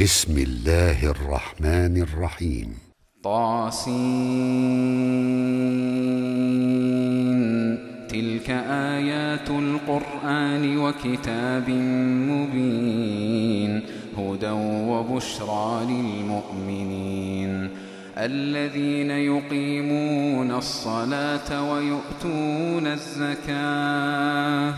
بسم الله الرحمن الرحيم. طاسين. تلك آيات القرآن وكتاب مبين. هدى وبشرى للمؤمنين. الذين يقيمون الصلاة ويؤتون الزكاة.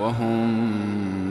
وهم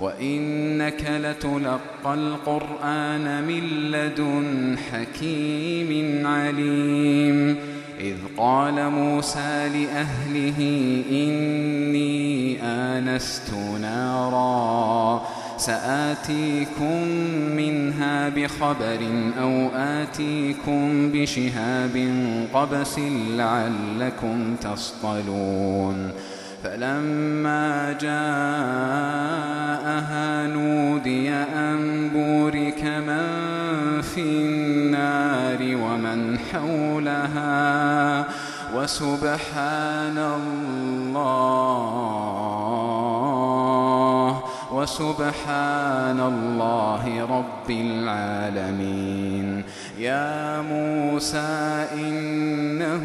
وإنك لتلقى القرآن من لدن حكيم عليم إذ قال موسى لأهله إني آنست نارا سآتيكم منها بخبر أو آتيكم بشهاب قبس لعلكم تصطلون فلما جاءها نودي أن بورك من في النار ومن حولها وسبحان الله وسبحان الله رب العالمين. يا موسى إنه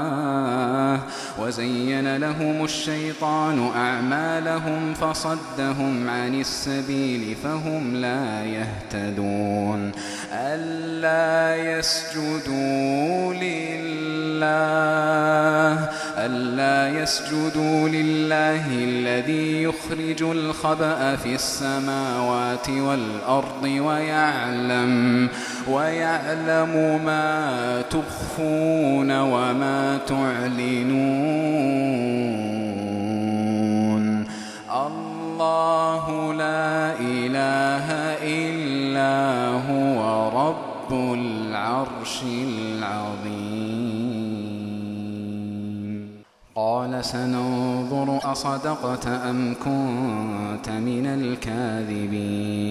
وزين لهم الشيطان أعمالهم فصدهم عن السبيل فهم لا يهتدون ألا يسجدوا لله ألا يسجدوا لله الذي يخرج الخبأ في السماوات والأرض ويعلم ويعلم ما تخفون وما تعلنون الله لا إله إلا هو رب العرش العظيم. قال سننظر أصدقت أم كنت من الكاذبين.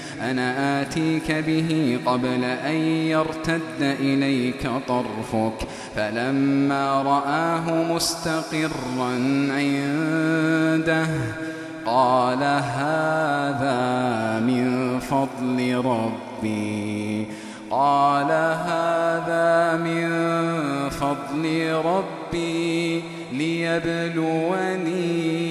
أنا آتيك به قبل أن يرتد إليك طرفك. فلما رآه مستقرا عنده قال هذا من فضل ربي. قال هذا من فضل ربي ليبلوني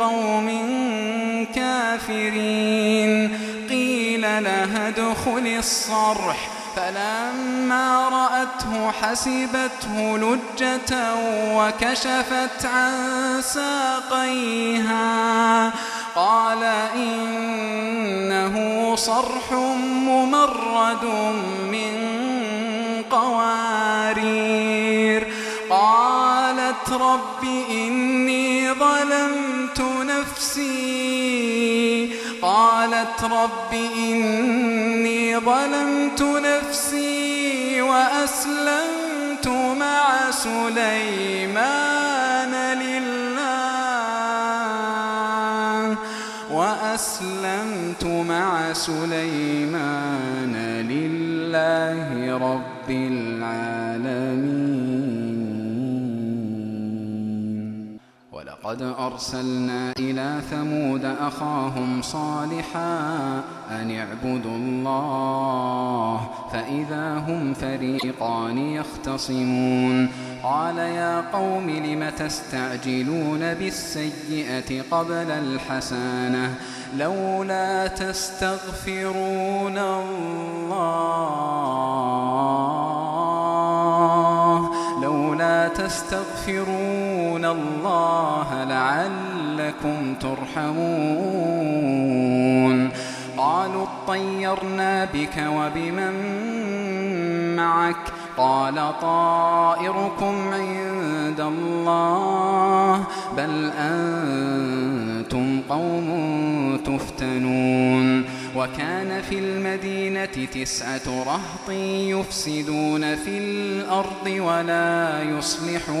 قوم كافرين. قيل لها ادخل الصرح. فلما رأته حسبته لجة وكشفت عن ساقيها. قال إنه صرح ممرد من قوارير. قالت رب إني ظلمت نفسي قالت رب إني ظلمت نفسي وأسلمت مع سليمان لله وأسلمت مع سليمان لله رب العالمين ولقد أرسلنا إلى ثمود أخاهم صالحا أن اعبدوا الله فإذا هم فريقان يختصمون قال يا قوم لم تستعجلون بالسيئة قبل الحسنة لولا تستغفرون الله لولا تستغفرون لعلكم ترحمون. قالوا اطيرنا بك وبمن معك؟ قال طائركم عند الله. بل أنتم قوم تفتنون. وكان في المدينة تسعة رهط يفسدون في الأرض ولا يصلحون.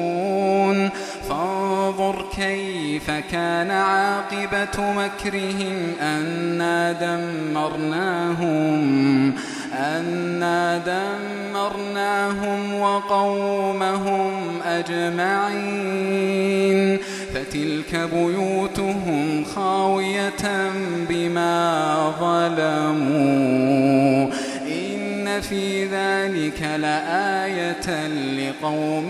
فانظر كيف كان عاقبة مكرهم أنا دمرناهم أنا دمرناهم وقومهم أجمعين. فتلك بيوتهم خاوية بما ظلموا. إن في ذلك لآية لقوم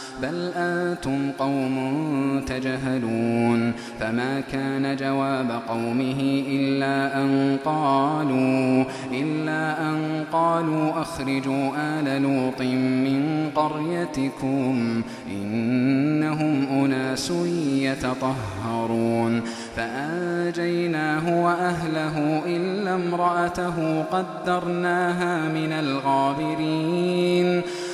بل أنتم قوم تجهلون فما كان جواب قومه إلا أن قالوا إلا أن قالوا أخرجوا آل لوط من قريتكم إنهم أناس يتطهرون فأنجيناه وأهله إلا امرأته قدرناها من الغابرين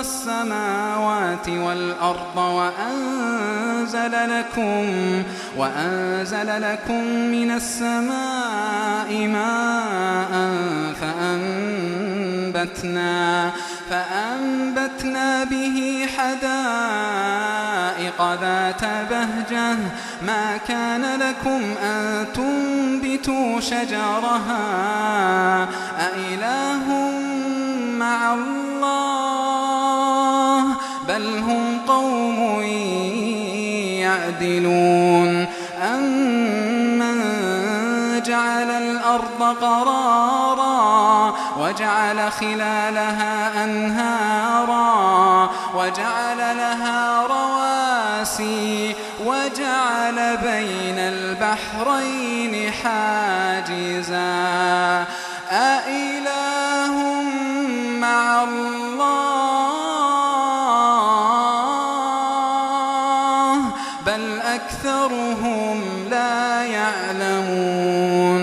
السماوات والأرض وأنزل لكم وأنزل لكم من السماء ماء فأنبتنا فأنبتنا به حدائق ذات بهجة. ما كان لكم أن تنبتوا شجرها. أإله مع الله؟ بل هم قوم يعدلون أمن جعل الأرض قرارا وجعل خلالها أنهارا وجعل لها رواسي وجعل بين البحرين حاجزا أإله بل أكثرهم لا يعلمون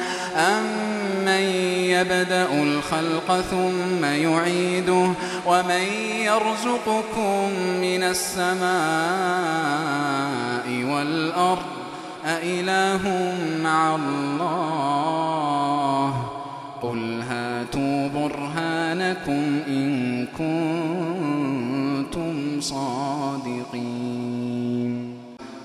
يبدأ الخلق ثم يعيده ومن يرزقكم من السماء والأرض أإله مع الله؟ قل هاتوا برهانكم إن كنتم صادقين.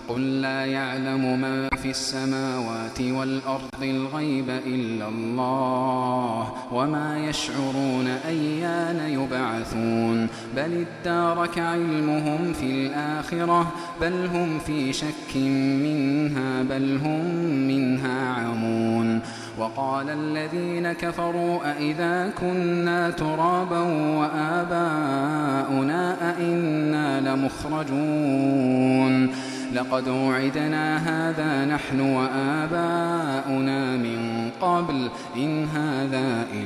قل لا يعلم ما في السماوات والأرض الغيب إلا الله وما يشعرون أيان يبعثون بل ادارك علمهم في الآخرة بل هم في شك منها بل هم منها عمون وقال الذين كفروا أئذا كنا ترابا وآباؤنا أئنا لمخرجون لقد وعدنا هذا نحن وآباؤنا من قبل إن هذا إلا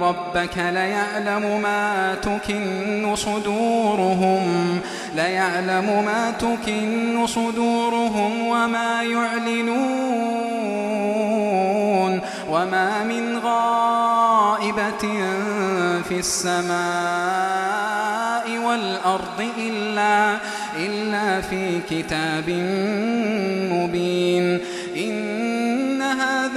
ربك ليعلم ما تكن صدورهم ليعلم ما تكن صدورهم وما يعلنون وما من غائبة في السماء والأرض إلا, إلا في كتاب مبين.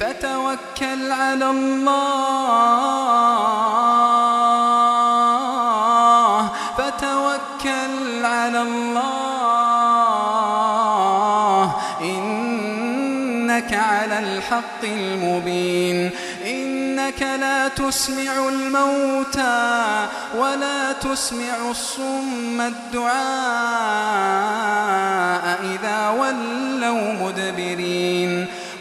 فتوكل على الله فتوكل على الله. إنك على الحق المبين. إنك لا تسمع الموتى ولا تسمع الصم الدعاء إذا ولوا مدبرين.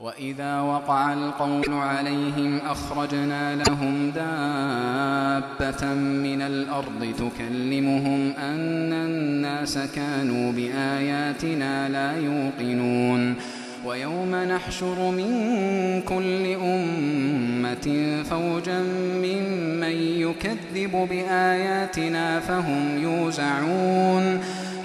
وإذا وقع القول عليهم أخرجنا لهم دابة من الأرض تكلمهم أن الناس كانوا بآياتنا لا يوقنون ويوم نحشر من كل أمة فوجا ممن يكذب بآياتنا فهم يوزعون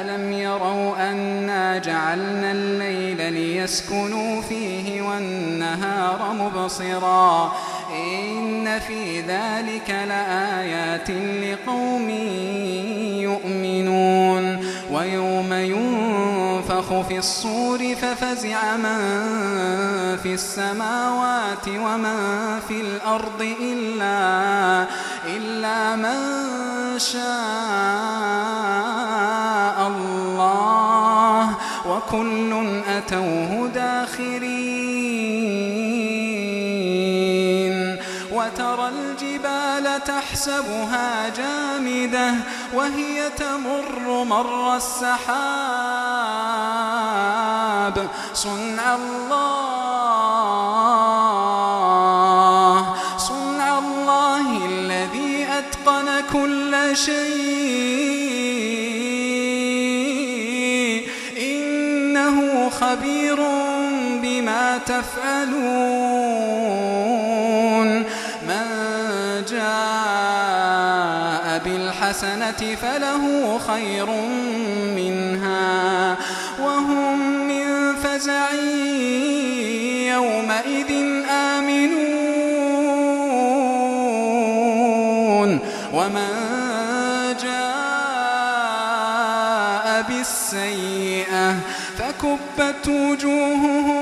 ألم يروا أنا جعلنا الليل ليسكنوا فيه والنهار مبصرا إن في ذلك لآيات لقوم يؤمنون ويوم ينفخ في الصور ففزع من في السماوات ومن في الأرض إلا, إلا من شاء وكل أتوه داخرين وترى الجبال تحسبها جامدة وهي تمر مر السحاب صنع الله صنع الله الذي أتقن كل شيء. تفعلون من جاء بالحسنة فله خير منها وهم من فزع يومئذ آمنون. ومن جاء بالسيئة فكبت وجوههم